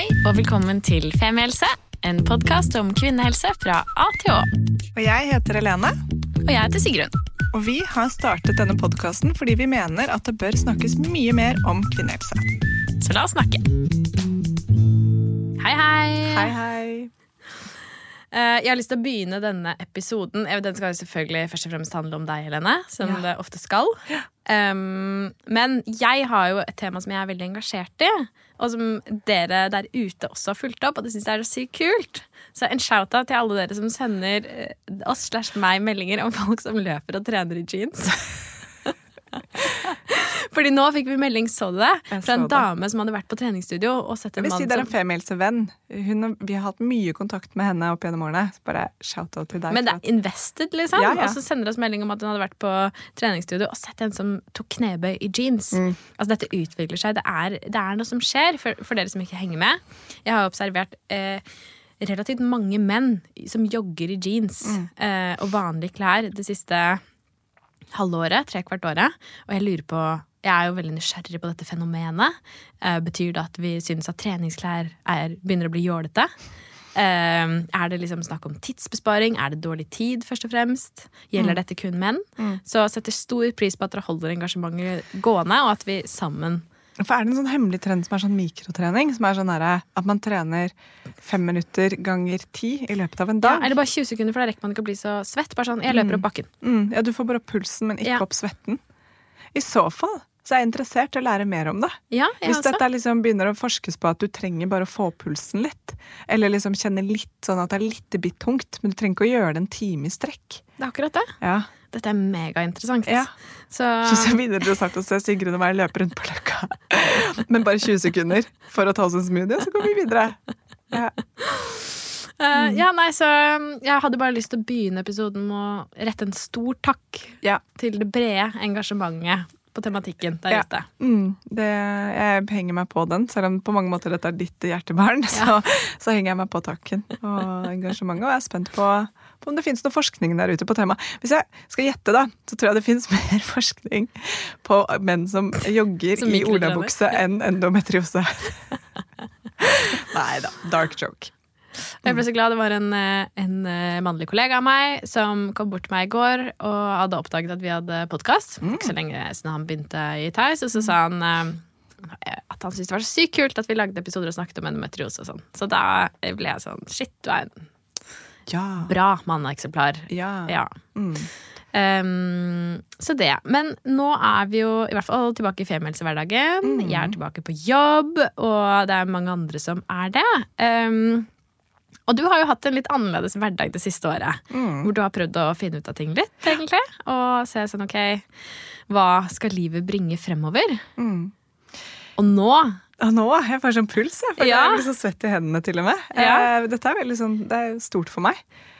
Hei og velkommen til Femihelse, en podkast om kvinnehelse fra A til Å. Og jeg heter Helene. Og jeg heter Sigrun. Og vi har startet denne podkasten fordi vi mener at det bør snakkes mye mer om kvinnehelse. Så la oss snakke. Hei, hei. Hei, hei. Eh, jeg har lyst til å begynne denne episoden eh, Den skal selvfølgelig først og fremst handle om deg, Helene. Som Ja. det ofte skal. Um, men jeg har jo et tema som jeg er veldig engasjert i. Og som dere der ute også har fulgt opp, og det syns jeg er så sykt kult. Så en shout-out til alle dere som sender eh, oss slash meg meldinger om folk som løper og trener i jeans. Fordi nå fikk vi melding, så du det? Fra en dame det. som hadde vært på treningsstudio og sett en Jeg vil si det er en som femihelsvenn. Vi har hatt mye kontakt med henne opp gjennom årene. Bare shout-out til deg. Men det er invested, liksom. Ja, ja. Og så sender oss melding om at hun hadde vært på treningsstudio og sett en som tok knebøy i jeans. Mm. Altså Dette utvikler seg. Det er, det er noe som skjer, for, for dere som ikke henger med. Jeg har observert eh, relativt mange menn som jogger i jeans Mm. eh, og vanlige klær det siste halvåret, trekvart året. Og jeg lurer på Jeg er jo veldig nysgjerrig på dette fenomenet. Uh, betyr det at vi syns at treningsklær er, begynner å bli jålete? Uh, er det liksom snakk om tidsbesparing? Er det dårlig tid, først og fremst? Gjelder dette kun menn? Så setter stor pris på at dere holder engasjementet gående, og at vi sammen For er det en sånn hemmelig trend som er sånn mikrotrening? Som er sånn her, at man trener fem minutter ganger ti i løpet av en dag? ja. Eller bare 20 sekunder, for da rekker man ikke å bli så svett. Bare sånn, jeg løper opp bakken. Mm, ja, du får bare opp pulsen, men ikke Ja. opp svetten. I så fall så er jeg interessert i å lære mer om det. Ja, jeg Hvis dette er liksom begynner å forskes på at du trenger bare å få pulsen litt, eller liksom kjenne litt sånn at det er litt bitt tungt, men du trenger ikke å gjøre det en time i strekk. Det er akkurat det. Ja. Dette er megainteressant. Ja. Så Så jeg har sagt å se Sigrun og meg løpe rundt på løkka. Men bare 20 sekunder for å ta oss en smoothie, så går vi videre. Ja. Uh, ja, nei, så um, jeg hadde bare lyst til å begynne episoden med å rette en stor takk Ja. til det brede engasjementet på tematikken der Ja. ute. Mm, det, jeg henger meg på den, selv om på mange måter dette er ditt hjertebarn. Så, så henger jeg meg på takken og engasjementet, og jeg er spent på, på om det finnes noe forskning der ute på temaet. Hvis jeg skal gjette, da, så tror jeg det finnes mer forskning på menn som jogger Som i olabukse enn endometriose. Nei da, dark joke. Jeg ble så glad det var en, eh, en eh, mannlig kollega av meg som kom bort til meg i går og hadde oppdaget at vi hadde podkast. Ikke så lenge siden han begynte i Theis, og så sa han eh, at han syntes det var så sykt kult at vi lagde episoder og snakket om endometriose og sånn. Så da ble jeg sånn Shit, du er en Ja. bra manneeksemplar. Ja. Ja. Mm. Um, så det. Men nå er vi jo i hvert fall tilbake i femihelsehverdagen. Jeg er tilbake på jobb, og det er mange andre som er det. Um, og du har jo hatt en litt annerledes hverdag det siste året. Hvor du har prøvd å finne ut av ting litt, egentlig. Og se sånn, ok, hva skal livet bringe fremover? Mm. Og nå nå jeg får sånn puls. Jeg føler Ja. jeg blir så svett i hendene, til og med. Ja. Eh, Dette er veldig sånn, det er stort for meg.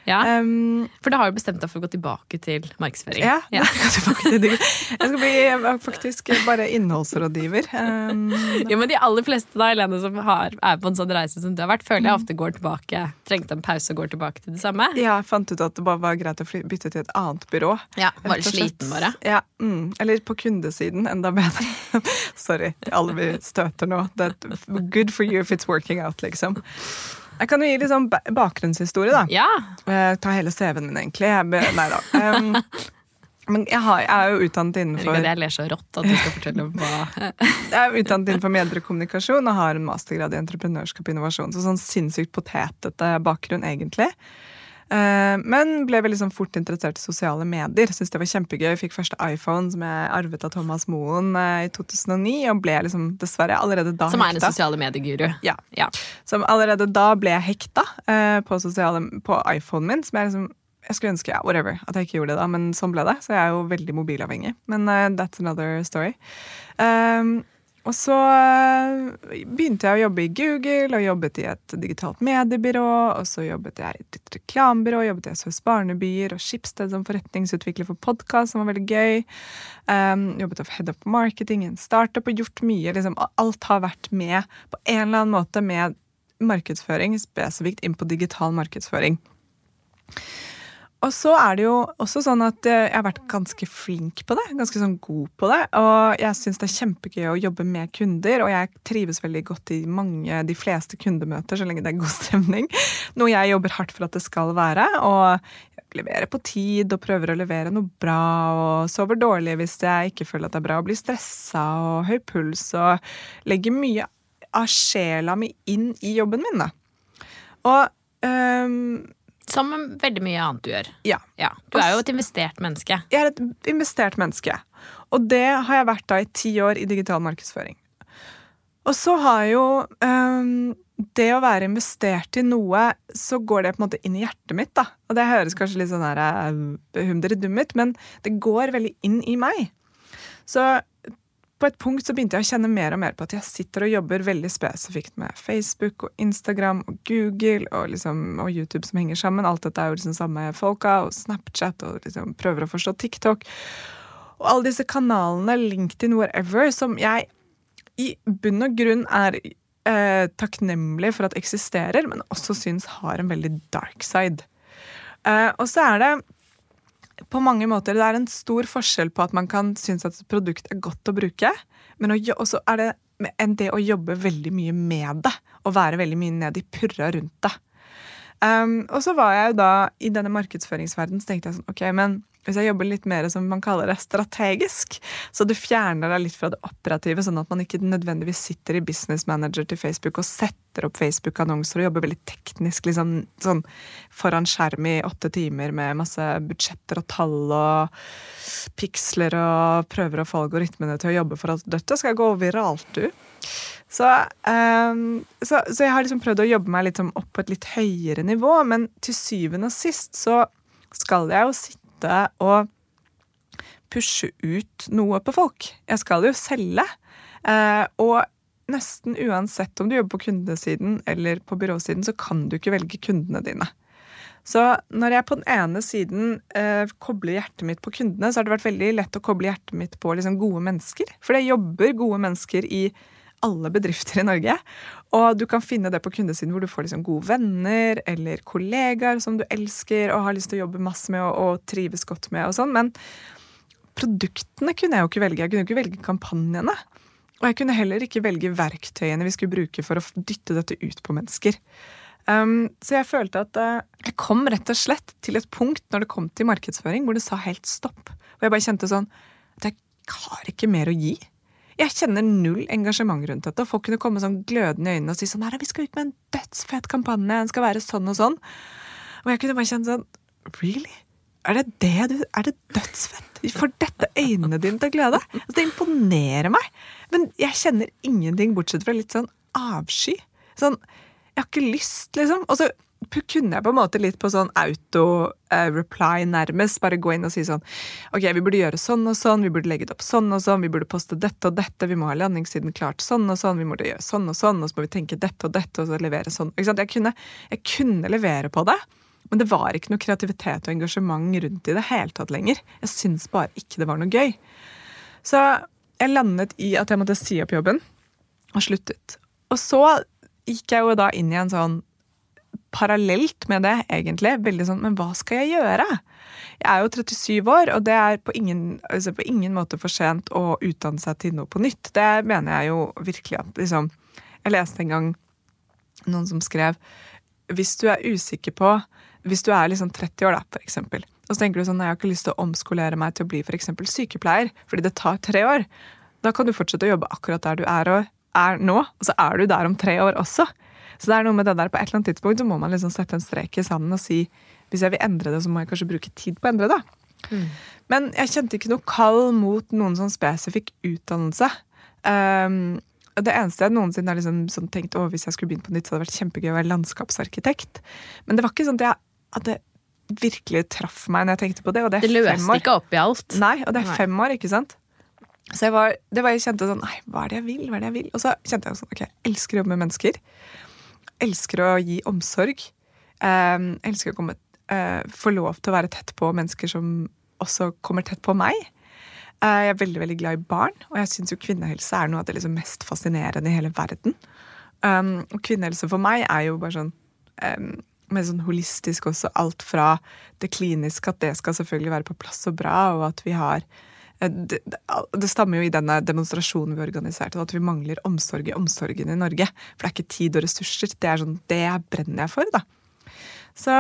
ja, Um, For da har du bestemt deg for å gå tilbake til markedsføring. Ja, til. Jeg skal bli faktisk bare innholdsrådgiver. Um, Jo, men De aller fleste da, Helene, som har, er på en sånn reise som du har vært, føler jeg Mm. ofte går tilbake. Trengte en pause og går tilbake til det samme. Ja, jeg fant ut at det bare var greit å bytte til et annet byrå. Ja, Var litt sliten bare. Ja, mm, Eller på kundesiden, enda bedre. Sorry alle vi støter nå. That, good for you if it's working out, liksom. Jeg kan jo gi litt sånn bakgrunnshistorie, da. Ja, Eh, ta hele CV-en min, egentlig. Jeg nei da. Um, men jeg, har, jeg er jo utdannet innenfor jeg ler så rått at du skal fortelle om hva Jeg er utdannet innenfor medie kommunikasjon og har en mastergrad i entreprenørskap og innovasjon. Så sånn sinnssykt potetete bakgrunn, egentlig. Eh, Men ble veldig sånn fort interessert i sosiale medier. Syntes det var kjempegøy. Fikk første iPhone som jeg arvet av Thomas Moen eh, i 2009, og ble liksom dessverre allerede da Som er en hekta. sosiale medieguru. Ja. Ja. Som allerede da ble jeg hekta eh, på, sosiale, på iPhonen min. Som jeg liksom jeg skulle ønske ja, whatever, at jeg ikke gjorde det, da, men sånn ble det. Så jeg er jo veldig mobilavhengig. Men uh, that's another story. Um, og så eh, begynte jeg å jobbe i Google og jobbet i et digitalt mediebyrå. Og så jobbet jeg i et reklamebyrå, jobbet i SOS Barnebyer og Skipsted som forretningsutvikler for podkast, som var veldig gøy. Um, jobbet som head up marketing en startup og gjort mye. Liksom, alt har vært med på en eller annen måte med markedsføring, spesifikt inn på digital markedsføring. Og så er det jo også sånn at eh, jeg har vært ganske flink på det. Ganske sånn god på det. Og jeg syns det er kjempegøy å jobbe med kunder, og jeg trives veldig godt i mange, de fleste kundemøter så lenge det er god stemning. Noe jeg jobber hardt for at det skal være. Og leverer på tid og prøver å levere noe bra, og sover dårlig hvis jeg ikke føler at det er bra, og blir stressa og høy puls og legger mye av sjela mi inn i jobben min, da. Og um, Som veldig mye annet du gjør. ja. Ja, Du er jo et investert menneske. Jeg er et investert menneske. Og det har jeg vært da i ti år i digital markedsføring. Og så har jo um, det å være investert i noe, så går det på en måte inn i hjertet mitt, da. Og det høres kanskje litt sånn her uh, humdere ut, men det går veldig inn i meg. Så på et punkt så begynte jeg å kjenne mer og mer på at jeg sitter og jobber veldig spesifikt med Facebook og Instagram og Google og, liksom, og YouTube som henger sammen. Alt dette er jo liksom samme folka, og Snapchat og liksom prøver å forstå TikTok. Og alle disse kanalene, LinkedIn, whatever, som jeg i bunn og grunn er eh, takknemlig for at eksisterer, men også syns har en veldig dark side. Eh, og så er det på mange måter det er en stor forskjell på at man kan synes at et produkt er godt å bruke, men også er det enn det å jobbe veldig mye med det. Og være veldig mye ned i purra rundt det. Um, og så var jeg jo da i denne markedsføringsverdenen, så tenkte jeg sånn, ok, men hvis jeg jobber litt mer som man kaller det strategisk, så du fjerner deg litt fra det operative, sånn at man ikke nødvendigvis sitter i business manager til Facebook og setter opp Facebook-annonser og jobber veldig teknisk liksom, sånn foran skjerm i åtte timer med masse budsjetter og tall og piksler og prøver å få algoritmene til å jobbe for at dette skal gå viralt, du. Så, um, så, så, jeg har liksom prøvd å jobbe meg litt opp på et litt høyere nivå, men til syvende og sist så skal jeg jo sitte og pushe ut noe på folk. Jeg skal jo selge. Eh, og nesten uansett om du jobber på kundesiden eller på byråsiden, så kan du ikke velge kundene dine. Så når jeg på den ene siden eh, kobler hjertet mitt på kundene, så har det vært veldig lett å koble hjertet mitt på liksom, gode mennesker. For det jobber gode mennesker i alle bedrifter i Norge. Og du kan finne det på kundesiden hvor du får liksom gode venner eller kollegaer som du elsker og har lyst til å jobbe masse med og, og trives godt med. og sånn, Men produktene kunne jeg jo ikke velge. Jeg kunne jo ikke velge kampanjene. Og jeg kunne heller ikke velge verktøyene vi skulle bruke for å dytte dette ut på mennesker. Um, så jeg følte at uh, jeg kom rett og slett til et punkt når det kom til markedsføring, hvor det sa helt stopp. Og jeg bare kjente sånn at jeg har ikke mer å gi. Jeg kjenner null engasjement rundt dette. og Folk kunne komme sånn glødende i øynene og si sånn, vi skal ut med en dødsfet kampanje, den skal være sånn og sånn. Og jeg kunne bare kjent sånn Really? Er det det du Er det dødsfett? Får dette øynene dine til å glede? Altså, det imponerer meg. Men jeg kjenner ingenting bortsett fra litt sånn avsky. Sånn Jeg har ikke lyst, liksom. Og så kunne jeg på en måte litt på sånn auto-reply, nærmest. Bare gå inn og si sånn Ok, vi burde gjøre sånn og sånn, vi burde legge det opp sånn og sånn, vi burde poste dette og dette, vi må ha landingssiden klart sånn og sånn, vi må gjøre sånn og sånn, og så må vi tenke dette og dette, og så levere sånn. Ikke sant? Jeg kunne, jeg kunne levere på det. Men det var ikke noe kreativitet og engasjement rundt i det hele tatt lenger. Jeg syns bare ikke det var noe gøy. Så jeg landet i at jeg måtte si opp jobben, og sluttet. Og så gikk jeg jo da inn i en sånn parallelt med det, egentlig, veldig sånn Men hva skal jeg gjøre? Jeg er jo 37 år, og det er på ingen, altså på ingen måte for sent å utdanne seg til noe på nytt. Det mener jeg jo virkelig at liksom Jeg leste en gang noen som skrev Hvis du er usikker på Hvis du er liksom 30 år, da, for eksempel, og så tenker du sånn Jeg har ikke lyst til å omskolere meg til å bli f.eks. sykepleier, fordi det tar tre år. Da kan du fortsette å jobbe akkurat der du er, og er nå, og så er du der om tre år også. Så det er noe med det der, på et eller annet tidspunkt så må man liksom sette en strek i sanden og si hvis jeg vil endre det, så må jeg kanskje bruke tid på å endre det. Mm. Men jeg kjente ikke noe kall mot noen sånn spesifikk utdannelse. Um, det eneste jeg noensinne har liksom, sånn tenkt å, hvis jeg skulle begynt på nytt, så hadde det vært kjempegøy å være landskapsarkitekt. Men det var ikke sånn at, jeg, hadde virkelig traff meg når jeg tenkte på det. Og det, det løste ikke opp i alt. Nei, og det er nei. fem år, ikke sant? Så jeg var, det var, jeg kjente sånn Nei, hva er det jeg vil? Hva er det jeg vil? Og så kjente jeg sånn, ok, jeg elsker å jobbe med mennesker elsker å gi omsorg. Um, elsker å komme, uh, få lov til å være tett på mennesker som også kommer tett på meg. Uh, jeg er veldig veldig glad i barn, og jeg syns kvinnehelse er noe av det liksom mest fascinerende i hele verden. Um, og kvinnehelse for meg er jo bare sånn um, mer sånn holistisk også. Alt fra det kliniske, at det skal selvfølgelig være på plass og bra, og at vi har eh, det, det stammer jo i denne demonstrasjonen vi organiserte, at vi mangler omsorg i omsorgen i Norge. For det er ikke tid og ressurser. Det er sånn, det brenner jeg for, da. Så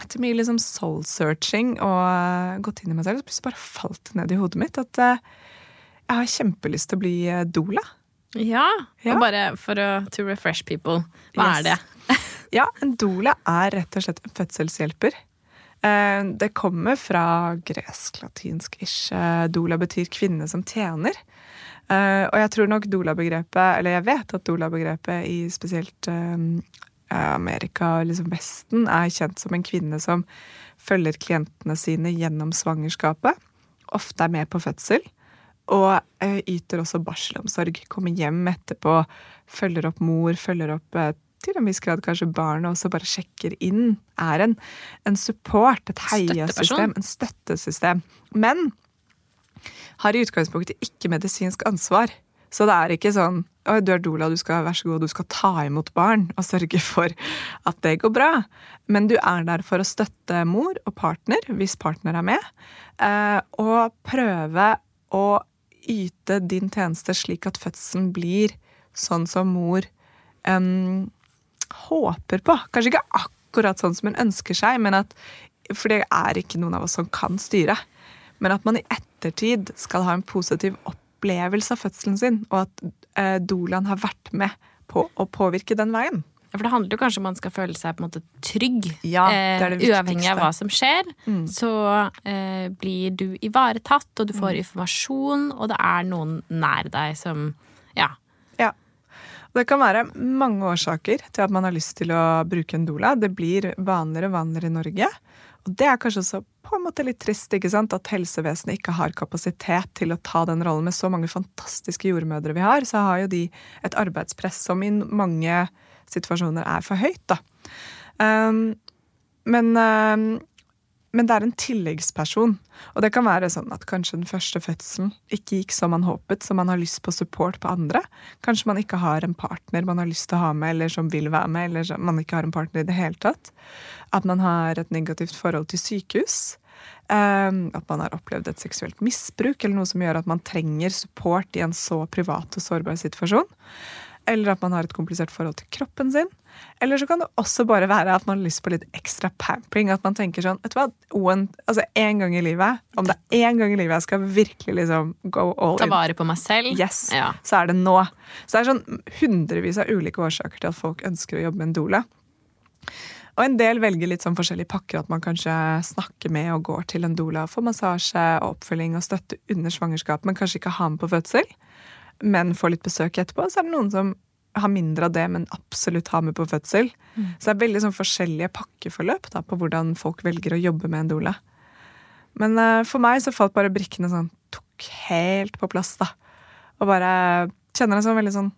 etter mye liksom soul-searching og uh, gått inn i meg selv, så plutselig bare falt ned i hodet mitt at uh, jeg har kjempelyst til å bli doula. Ja, Ja. og bare for å to refresh people. Hva Yes. er det? Ja, en doula er rett og slett en fødselshjelper. Eh, Det kommer fra gresk-latinsk-ish. Dola betyr kvinne som tjener. Eh, Og jeg tror nok dola-begrepet, eller jeg vet at dola-begrepet i spesielt eh, Amerika og liksom Vesten er kjent som en kvinne som følger klientene sine gjennom svangerskapet. Ofte er med på fødsel. Og eh, yter også barselomsorg. Kommer hjem etterpå, følger opp mor, følger opp eh, til en viss grad kanskje barnet, også bare sjekker inn. Er en, en support, et heiesystem, en støttesystem. Men har i utgangspunktet ikke medisinsk ansvar. Så det er ikke sånn «Oi, du er doula, du skal, vær så god, du skal ta imot barn og sørge for at det går bra. Men du er der for å støtte mor og partner, hvis partner er med, eh, og prøve å yte din tjeneste slik at fødselen blir sånn som mor em, håper på. Kanskje ikke akkurat sånn som hun ønsker seg, men at, for det er ikke noen av oss som kan styre. Men at man i ettertid skal ha en positiv opplevelse av fødselen sin, og at eh, Dolan har vært med på å påvirke den veien. Ja, For det handler jo kanskje om man skal føle seg på en måte trygg. Ja, det er det eh, uavhengig av hva som skjer, Mm. så eh, blir du ivaretatt, og du får Mm. informasjon, og det er noen nær deg som Ja. Det kan være mange årsaker til at man har lyst til å bruke en doula. Det blir vanligere og vanligere i Norge. Og det er kanskje også på en måte litt trist ikke sant? at helsevesenet ikke har kapasitet til å ta den rollen. Med så mange fantastiske jordmødre vi har, så har jo de et arbeidspress som i mange situasjoner er for høyt. da. Um, men, um, men det er en tilleggsperson. Og det kan være sånn at kanskje den første fødselen ikke gikk som man håpet, så man har lyst på support på andre. Kanskje man ikke har en partner man har lyst til å ha med, eller som vil være med, eller man ikke har en partner i det hele tatt. At man har et negativt forhold til sykehus. Um, at man har opplevd et seksuelt misbruk, eller noe som gjør at man trenger support i en så privat og sårbar situasjon. Eller at man har et komplisert forhold til kroppen sin. Eller så kan det også bare være at man har lyst på litt ekstra pampering. At man tenker sånn vet du hva, Oen, altså En gang i livet, om det er én gang i livet jeg skal virkelig liksom go all in Ta vare på meg selv. yes, Ja. så er det nå. Så det er sånn hundrevis av ulike årsaker til at folk ønsker å jobbe med en doula. Og en del velger litt sånn forskjellige pakker, at man kanskje snakker med og går til en doula for massasje og oppfølging og støtte under svangerskap, men kanskje ikke har med på fødsel, men får litt besøk etterpå. Så er det noen som har mindre av det, men absolutt ha med på fødsel. Så det er veldig sånn forskjellige pakkeforløp da, på hvordan folk velger å jobbe med en doula. Men uh, for meg så falt bare brikkene sånn tok helt på plass, da. Og bare kjenner en sånn veldig sånn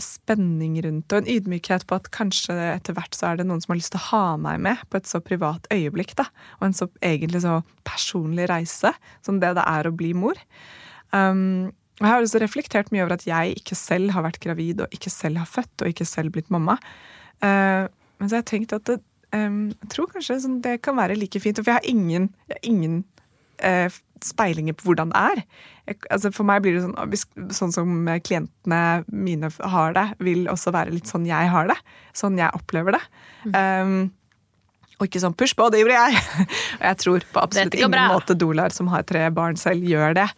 spenning rundt og en ydmykhet på at kanskje etter hvert så er det noen som har lyst til å ha meg med på et så privat øyeblikk, da. Og en så egentlig så personlig reise som det det er å bli mor. Um, og jeg har også reflektert mye over at jeg ikke selv har vært gravid og ikke selv har født og ikke selv blitt mamma. Uh, men så har jeg tenkt at det, um, jeg tror kanskje sånn, det kan være like fint. For jeg har ingen, jeg har ingen uh, speilinger på hvordan det er. Jeg, altså for meg blir det sånn Sånn som klientene mine har det, vil også være litt sånn jeg har det. Sånn jeg opplever det. Um, og ikke sånn 'push på, det gjorde jeg'. og jeg tror på absolutt ingen bra. måte Dolar, som har tre barn selv, gjør det.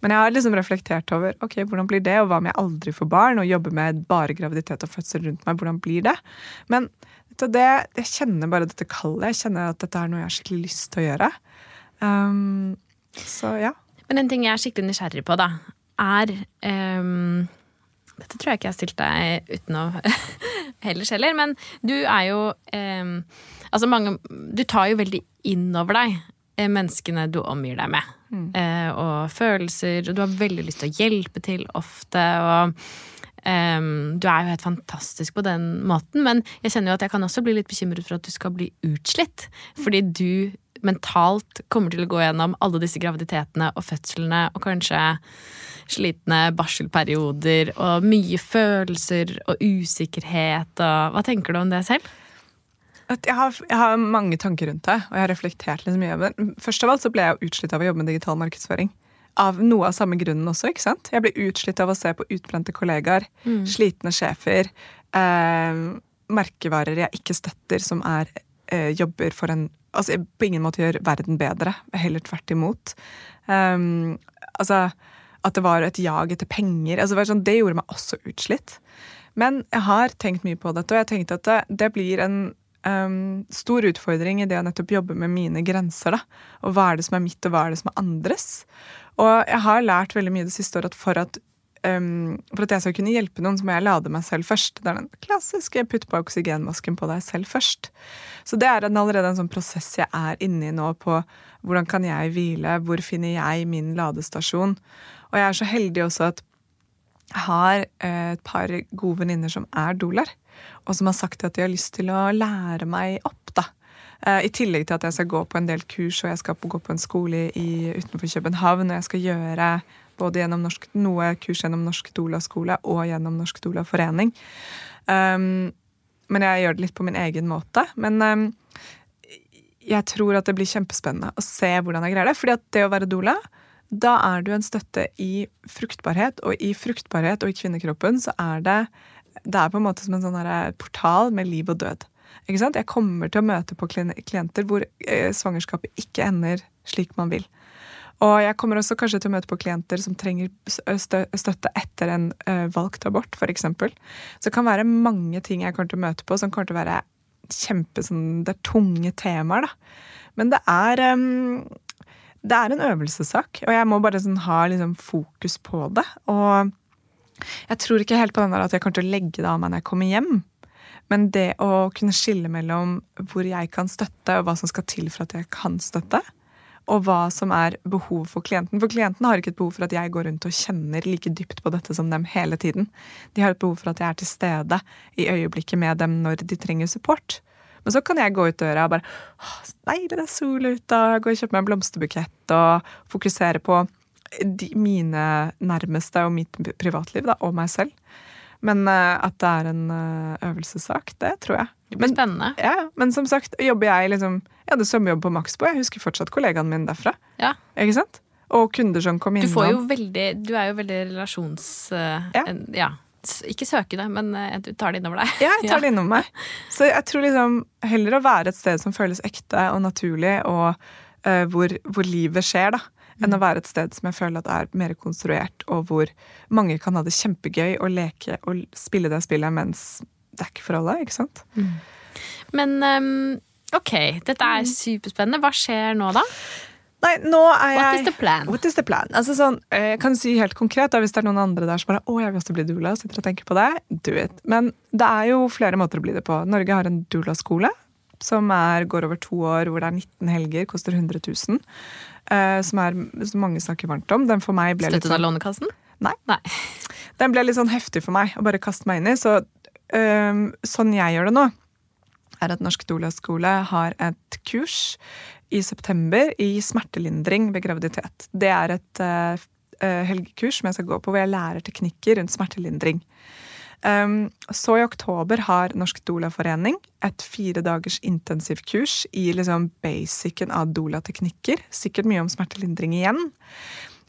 Men jeg har liksom reflektert over ok, hvordan blir det, og hva om jeg aldri får barn, og jobber med bare graviditet og fødsel rundt meg, hvordan blir det? Men det, jeg kjenner bare dette kallet. Jeg kjenner at dette er noe jeg har skikkelig lyst til å gjøre. Um, så ja. Men en ting jeg er skikkelig nysgjerrig på, da, er um, Dette tror jeg ikke jeg har stilt deg uten å ellers heller, men du er jo ehm, Altså mange Du tar jo veldig inn over deg eh, menneskene du omgir deg med. Eh, og følelser, og du har veldig lyst til å hjelpe til ofte, og um, du er jo helt fantastisk på den måten, men jeg kjenner jo at jeg kan også bli litt bekymret for at du skal bli utslitt. Fordi du mentalt kommer til å gå gjennom alle disse graviditetene og fødslene og kanskje slitne barselperioder og mye følelser og usikkerhet og Hva tenker du om det selv? Jeg, har, jeg har mange tanker rundt det, og jeg har reflektert litt mye over det. Først av alt så ble jeg utslitt av å jobbe med digital markedsføring. Av noe av samme grunnen også. ikke sant? Jeg ble utslitt av å se på utbrente kollegaer, slitne sjefer, eh, merkevarer jeg ikke støtter, som er eh, jobber for en Altså på ingen måte gjør verden bedre, heller tvert imot. Um, altså at det var et jag etter penger. Altså, det, sånn, det gjorde meg også utslitt. Men jeg har tenkt mye på dette, og jeg tenkte at det, det blir en um, stor utfordring i det å nettopp jobbe med mine grenser. da. Og hva er det som er mitt, og hva er det som er andres. Og jeg har lært veldig mye det siste året at for at um, for at jeg skal kunne hjelpe noen, så må jeg lade meg selv først. Det er den klassiske putt på oksygenmasken på deg selv først. Så det er en, allerede en sånn prosess jeg er inne i nå på hvordan kan jeg hvile, hvor finner jeg min ladestasjon. Og jeg er så heldig også at jeg har eh, et par gode venninner som er doler, og som har sagt at de har lyst til å lære meg opp. da. Eh, I tillegg til at jeg skal gå på en del kurs, og jeg skal gå på en skole i, utenfor København, og jeg skal gjøre både gjennom norsk, noe kurs gjennom Norsk Doula-skole og gjennom Norsk Doula-forening. Um, men jeg gjør det litt på min egen måte. Men um, jeg tror at det blir kjempespennende å se hvordan jeg greier det. fordi at det å være doula, da er du en støtte i fruktbarhet, og i fruktbarhet og i kvinnekroppen så er det det er på en måte som en sånn portal med liv og død. Ikke sant? Jeg kommer til å møte på klienter hvor eh, svangerskapet ikke ender slik man vil. Og jeg kommer også kanskje til å møte på klienter som trenger støtte etter en valgt abort, f.eks. Så det kan være mange ting jeg kommer til å møte på som kommer til å være kjempe sånn, Det er tunge temaer, da. Men det er um, det er en øvelsessak, og jeg må bare sånn, ha liksom, fokus på det. Og jeg tror ikke helt på den der at jeg kommer til å legge det av meg når jeg kommer hjem. Men det å kunne skille mellom hvor jeg kan støtte, og hva som skal til for at jeg kan støtte, og hva som er behov for klienten. For klienten har ikke et behov for at jeg går rundt og kjenner like dypt på dette som dem hele tiden. De har et behov for at jeg er til stede i øyeblikket med dem når de trenger support. Men så kan jeg gå ut døra og bare Nei, det er sol ute, gå og kjøpe meg en blomsterbukett og fokusere på de, mine nærmeste og mitt privatliv, da, og meg selv. Men uh, at det er en uh, øvelsessak, det tror jeg. Men, spennende. Ja, men som sagt, jobber jeg liksom Jeg hadde sommerjobb på Maxbo. Jeg husker fortsatt kollegaen min derfra. Ja. Ikke sant? Og kunder som kom innom. Du, får jo veldig, du er jo veldig relasjons... Uh, ja. En, ja. Ikke søkende, men du tar det innover deg. Ja, jeg tar det innover meg. Så jeg tror liksom heller å være et sted som føles ekte og naturlig, og hvor, hvor, livet skjer, da enn å være et sted som jeg føler at er mer konstruert, og hvor mange kan ha det kjempegøy og leke og spille det spillet mens det er ikke for alle, ikke sant? Mm. Men um, ok, dette er mm. superspennende. Hva skjer nå, da? Nei, nå er jeg What is the plan? What is the plan? Altså sånn, eh, jeg kan si helt konkret, da, Hvis det er noen andre der som bare å, jeg vil også bli doula, sitter og tenker på det, do it. Men det er jo flere måter å bli det på. Norge har en doula-skole som er, går over to år, hvor det er 19 helger, koster 100 000. Uh, som, er, som, mange snakker varmt om. Den for meg ble Støttet litt sånn, av Lånekassen? Nei. nei. Den ble litt sånn heftig for meg å bare kaste meg inn i. Så um, sånn jeg gjør det nå, er at Norsk Doula-skole har et kurs i september i smertelindring ved graviditet. Det er et uh, helgekurs som jeg skal gå på, hvor jeg lærer teknikker rundt smertelindring. Um, så i oktober har Norsk Doula-forening et fire dagers intensivkurs i liksom basicen av doula-teknikker. Sikkert mye om smertelindring igjen.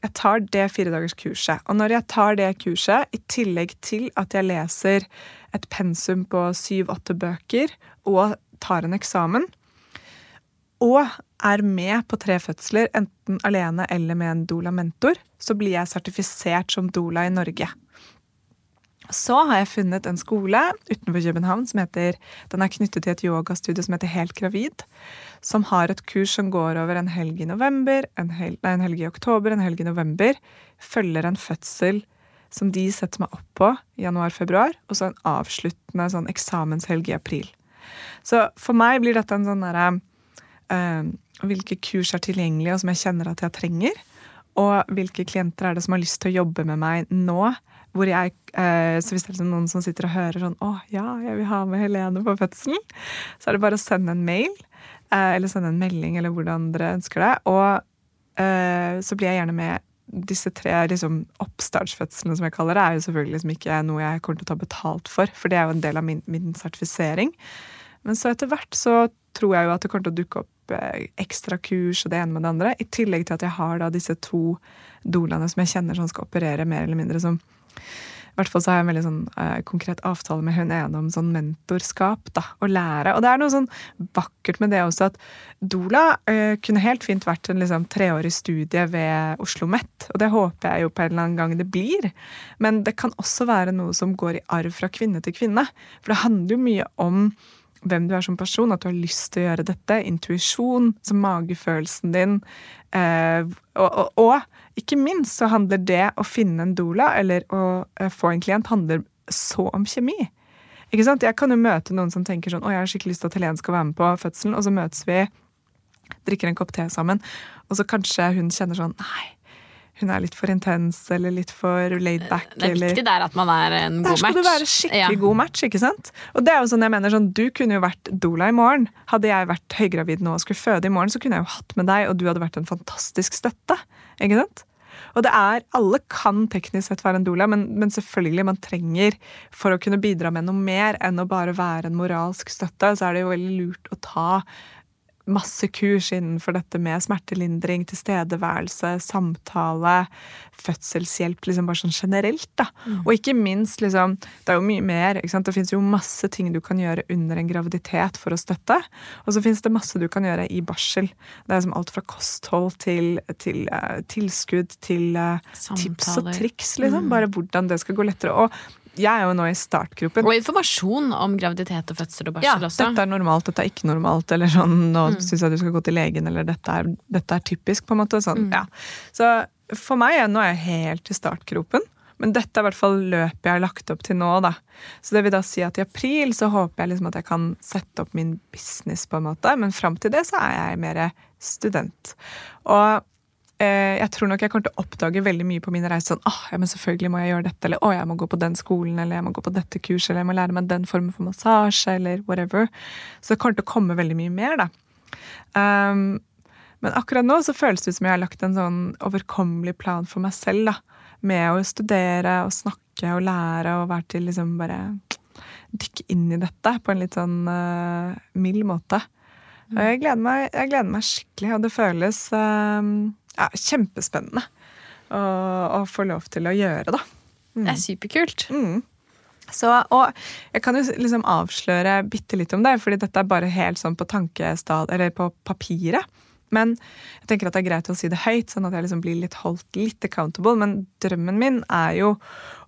Jeg tar det fire dagers kurset. Og når jeg tar det kurset, i tillegg til at jeg leser et pensum på syv-åtte bøker og tar en eksamen, og er med på tre fødsler, enten alene eller med en dola-mentor, så blir jeg sertifisert som dola i Norge. Så har jeg funnet en skole utenfor København som heter Den er knyttet til et yogastudio som heter Helt gravid. Som har et kurs som går over en helg i november, en, hel, nei, en helg i oktober, en helg i november. Følger en fødsel som de setter meg opp på i januar-februar. Og så en avsluttende sånn eksamenshelg i april. Så for meg blir dette en sånn derre øh, Hvilke kurs er tilgjengelige, og som jeg kjenner at jeg trenger? Og hvilke klienter er det som har lyst til å jobbe med meg nå? Hvor jeg, eh, så hvis det er liksom noen som sitter og hører sånn 'Å ja, jeg vil ha med Helene på fødselen', så er det bare å sende en mail. Eh, eller sende en melding, eller hvordan dere ønsker det. Og eh, så blir jeg gjerne med disse tre liksom, oppstartsfødslene, som jeg kaller det, er jo selvfølgelig liksom ikke noe jeg kommer til å ta betalt for, for det er jo en del av min, min sertifisering. Men så etter hvert så tror jeg jo at det kommer til å dukke opp eh, ekstra kurs og det ene med det andre. I tillegg til at jeg har da disse to doulaene som jeg kjenner som skal operere mer eller mindre som i hvert fall så har jeg en veldig sånn eh, konkret avtale med hun ene om sånn mentorskap. da, Å lære. Og det er noe sånn vakkert med det også at Dola eh, kunne helt fint vært en liksom, treårig studie ved Oslo OsloMet. Og det håper jeg jo på en eller annen gang det blir. Men det kan også være noe som går i arv fra kvinne til kvinne. For det handler jo mye om hvem du er som person, at du har lyst til å gjøre dette. Intuisjon, magefølelsen din. Eh, og, og, og ikke minst så handler det å finne en doula eller å eh, få en klient handler så om kjemi. Ikke sant? Jeg kan jo møte noen som tenker sånn 'Å, jeg har skikkelig lyst til at Helene skal være med på fødselen', og så møtes vi, drikker en kopp te sammen, og så kanskje hun kjenner sånn 'Nei, hun er litt for intens eller litt for laid back. Det er viktig der at man er en god match. Der skal du være skikkelig ja. god match, ikke sant? Og det er jo sånn jeg mener sånn, Du kunne jo vært doula i morgen. Hadde jeg vært høygravid nå og skulle føde i morgen, så kunne jeg jo hatt med deg, og du hadde vært en fantastisk støtte. Ikke sant? Og det er, alle kan teknisk sett være en doula, men, men, selvfølgelig man trenger for å kunne bidra med noe mer enn å bare være en moralsk støtte, så er det jo veldig lurt å ta masse kurs innenfor dette med smertelindring, tilstedeværelse, samtale, fødselshjelp, liksom bare sånn generelt. da. Mm. Og ikke minst, liksom, det er jo mye mer. ikke sant? Det fins jo masse ting du kan gjøre under en graviditet for å støtte. Og så fins det masse du kan gjøre i barsel. Det er som alt fra kosthold til, til uh, tilskudd til uh, tips og triks, liksom. Mm. Bare hvordan det skal gå lettere. Og jeg er jo nå i startgruppen. Og informasjon om graviditet og fødsel og barsel ja, også. Dette er normalt, dette er ikke normalt, eller sånn nå mm. syns jeg du skal gå til legen, eller dette er, dette er typisk, på en måte. Sånn, mm. ja. Så for meg nå er jeg helt i startgropen. Men dette er i hvert fall løpet jeg har lagt opp til nå. da. Så det vil da si at i april så håper jeg liksom at jeg kan sette opp min business, på en måte. Men fram til det så er jeg mer student. Og jeg tror nok jeg kommer til å oppdage veldig mye på min reise sånn åh, ja, men selvfølgelig må jeg gjøre dette, eller å, jeg må gå på den skolen, eller jeg må gå på dette kurset, eller jeg må lære meg den formen for massasje, eller whatever. Så det kommer til å komme veldig mye mer, da. Um, men akkurat nå så føles det ut som jeg har lagt en sånn overkommelig plan for meg selv, da. Med å studere og snakke og lære og være til liksom bare dykke inn i dette på en litt sånn uh, mild måte. Og jeg gleder, meg, jeg gleder meg skikkelig, og det føles um, ja, kjempespennende å, å, få lov til å gjøre, da. Mm. Det er superkult. Mm. Så, og jeg kan jo liksom avsløre bitte litt om det, fordi dette er bare helt sånn på tankestad, eller på papiret. Men jeg tenker at det er greit å si det høyt, sånn at jeg liksom blir litt holdt litt accountable. Men drømmen min er jo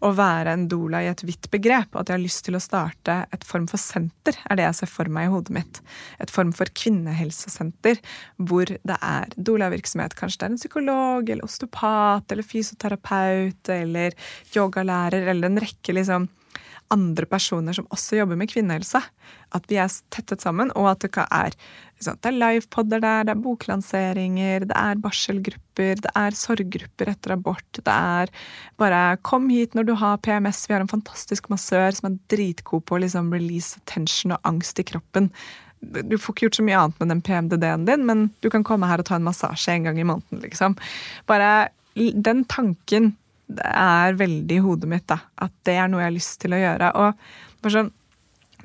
å være en doula i et vidt begrep. At jeg har lyst til å starte et form for senter, er det jeg ser for meg i hodet mitt. Et form for kvinnehelsesenter hvor det er doulavirksomhet. Kanskje det er en psykolog eller osteopat eller fysioterapeut eller yogalærer eller en rekke liksom andre personer som også jobber med kvinnehelse. At vi er tettet sammen, og at det er, er livepodder der, det er boklanseringer, det er barselgrupper, det er sorggrupper etter abort. Det er bare 'kom hit når du har PMS'. Vi har en fantastisk massør som er dritgod på å liksom release tension og angst i kroppen. Du får ikke gjort så mye annet med den PMDD-en din, men du kan komme her og ta en massasje en gang i måneden. liksom. Bare den tanken det er veldig i hodet mitt da, at det er noe jeg har lyst til å gjøre. Og bare sånn,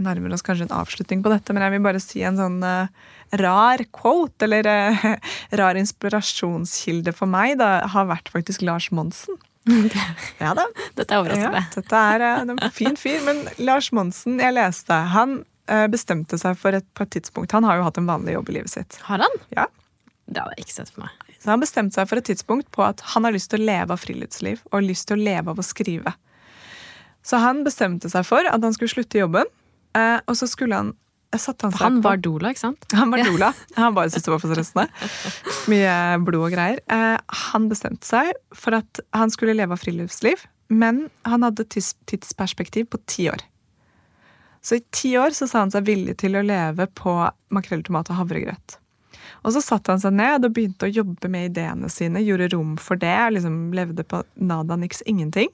nærmer oss kanskje en avslutning på dette, men jeg vil bare si en sånn uh, rar quote, eller uh, rar inspirasjonskilde for meg, da, har vært faktisk Lars Monsen. Ja da. Dette er overraskende. Ja, dette er uh, en fin fyr, men Lars Monsen, jeg leste, han bestemte seg for et, på et tidspunkt Han har jo hatt en vanlig jobb i livet sitt. Har han? Ja. Det hadde jeg ikke sett for meg. Så han bestemte seg for et tidspunkt på at han har lyst til å leve av friluftsliv og lyst til å leve av å skrive. Så han bestemte seg for at han skulle slutte jobben, eh, og så skulle han han, han var doula, ikke sant? Han var doula. Han bare syntes det var for stressende. Mye blod og greier. Eh, han bestemte seg for at han skulle leve av friluftsliv, men han hadde tidsperspektiv på ti år. Så i ti år så sa han seg villig til å leve på makrell, tomat og havregrøt. Og så satte han seg ned og begynte å jobbe med ideene sine, gjorde rom for det, liksom levde på nada, niks, ingenting.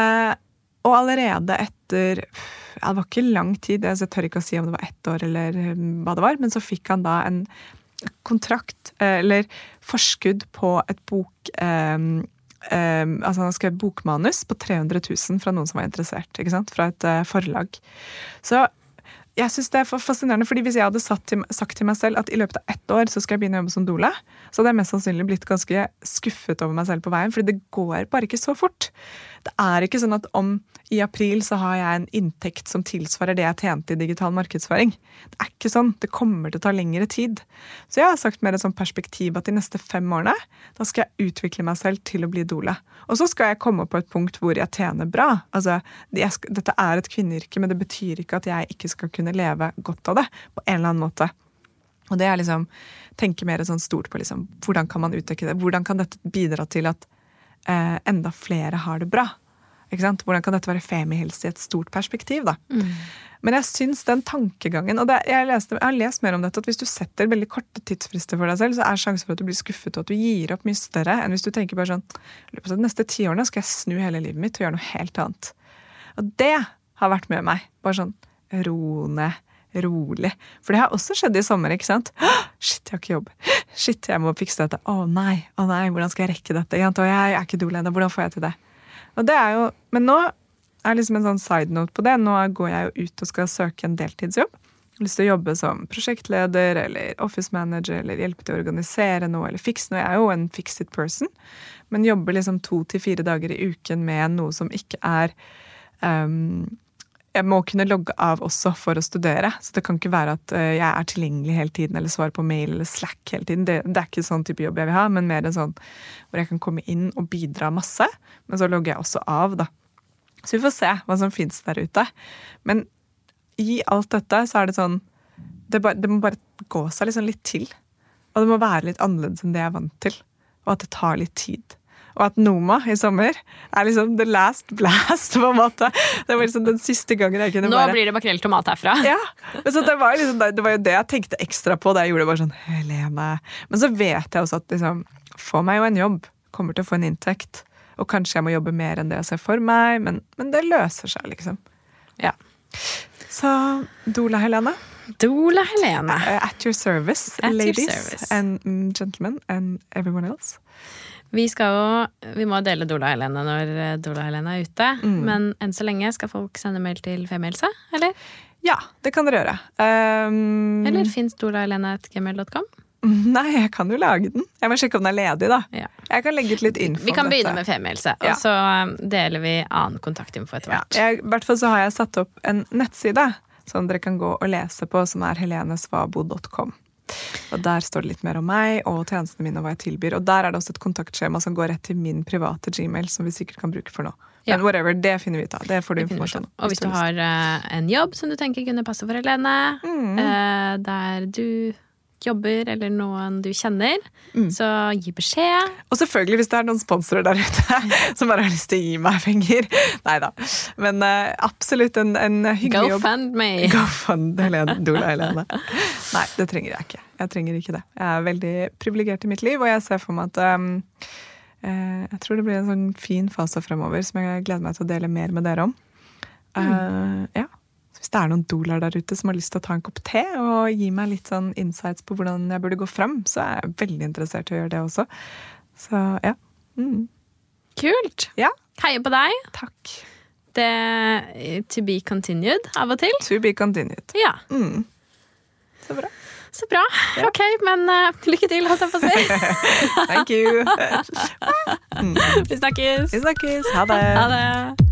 Eh, og allerede etter ja, Det var ikke lang tid, jeg tør ikke å si om det var ett år eller hm, hva det var, men så fikk han da en kontrakt, eh, eller forskudd på et bok eh, eh, altså Han har skrevet bokmanus på 300 000 fra noen som var interessert. ikke sant? Fra et eh, forlag. Så jeg synes det er fascinerende, fordi Hvis jeg hadde til, sagt til meg selv at i løpet av ett år så skal jeg begynne å jobbe som doula, så hadde jeg mest sannsynlig blitt ganske skuffet over meg selv på veien, fordi det går bare ikke så fort. Det er ikke sånn at om i april så har jeg en inntekt som tilsvarer det jeg tjente i digital markedsføring. Det er ikke sånn. Det kommer til å ta lengre tid. Så jeg har sagt mer et sånt perspektiv at de neste fem årene da skal jeg utvikle meg selv til å bli doula. Og så skal jeg komme på et punkt hvor jeg tjener bra. Altså, jeg, dette er et kvinneyrke, men det betyr ikke at jeg ikke skal kunne leve godt av det på en eller annen måte. Og det er liksom tenke mer sånn stort på liksom, hvordan kan man utdekke det. Hvordan kan dette bidra til at eh, enda flere har det bra. Hvordan kan dette være femihelse i et stort perspektiv? da? Mm. Men jeg syns den tankegangen Og det, jeg, leste, jeg, har lest mer om dette, at hvis du setter veldig korte tidsfrister for deg selv, så er sjansen for at du blir skuffet og at du gir opp mye større enn hvis du tenker bare sånn de neste ti årene skal jeg snu hele livet mitt og gjøre noe helt annet. Og det har vært med meg. Bare sånn ro ned rolig. For det har også skjedd i sommer. ikke sant? Shit, jeg har ikke jobb. Shit, jeg må fikse dette. Å nei, å nei, hvordan skal jeg rekke dette? Jeg er ikke dol ennå. Hvordan får jeg til det? Og det er jo, Men nå er liksom en sånn side note på det. Nå går jeg jo ut og skal søke en deltidsjobb. Jeg har lyst til å jobbe som prosjektleder eller office manager eller hjelpe til å organisere noe eller fikse noe. Jeg er jo en fix it person, men jobber liksom to til fire dager i uken med noe som ikke er um, jeg må kunne logge av også for å studere. Så det kan ikke være at eh, jeg er tilgjengelig hele tiden eller svarer på mail eller Slack hele tiden. Det, det, er ikke sånn type jobb jeg vil ha, men mer en sånn hvor jeg kan komme inn og bidra masse. Men så logger jeg også av, da. Så vi får se hva som fins der ute. Men i alt dette så er det sånn Det, bare, det må bare gå seg liksom litt til. Og det må være litt annerledes enn det jeg er vant til. Og at det tar litt tid og at Noma i sommer er liksom the last blast. på en måte. Det var liksom den siste gangen jeg kunne Nå bare... Nå blir det makrell tomat herfra. Ja, så det var, liksom, det var jo det jeg tenkte ekstra på da jeg gjorde det. bare sånn, Helene. Men så vet jeg også at liksom, få meg jo en jobb. Kommer til å få en inntekt. Og kanskje jeg må jobbe mer enn det jeg ser for meg, men, men det løser seg, liksom. Ja. Så Dola Helene. Dola Helene. At your service, At ladies your service. and gentlemen and everyone else. Vi skal jo Vi må dele Dola Helene når eh, Dola Helene er ute. Mm. Men enn så lenge skal folk sende mail til Femihelse, eller? Ja, det kan dere gjøre. Um, eller fins dolahelene.gmail.com? Nei, jeg kan jo lage den. Jeg må sjekke om den er ledig, da. Ja. Jeg kan legge ut litt info Vi kan begynne med Femihelse, ja. og så um, deler vi annen kontaktinfo etter hvert. Ja, I hvert fall så har jeg satt opp en nettside som dere kan gå og lese på, som er helenesvabo.com. Og Der står det litt mer om meg og tjenestene mine og hva jeg tilbyr. Og der er det også et kontaktskjema som går rett til min private gmail, som vi sikkert kan bruke for nå. Men ja. whatever, det finner vi ut av. Det får du informasjon om. Og hvis du har uh, en jobb som du tenker kunne passe for Helene, mm. uh, der du jobber eller noen du kjenner, mm. så gi beskjed. Og selvfølgelig hvis det er noen sponsorer der ute som bare har lyst til å gi meg penger. Nei da. Men uh, absolutt en, en hyggelig Go jobb. Fund me. Go fund Helene. Dola Helene. Nei, det trenger jeg ikke. Jeg trenger ikke det. Jeg er veldig privilegert i mitt liv, og jeg ser for meg at um, uh, Jeg tror det blir en sånn fin fase fremover som jeg gleder meg til å dele mer med dere om. Uh, mm. Ja hvis det er noen dolar der ute som har lyst til å ta en kopp te og gi meg litt sånn insights på hvordan jeg burde gå fram, så er jeg veldig interessert i å gjøre det også. Så ja. Mm. Kult. Ja. Heier på deg. Takk. Det To be continued av og til. To be continued. Ja. Mm. Så bra. Så bra. Ja. Ok, men uh, lykke til, holdt jeg på å si. Thank you. mm. Vi snakkes. Vi snakkes. Ha det. Ha det.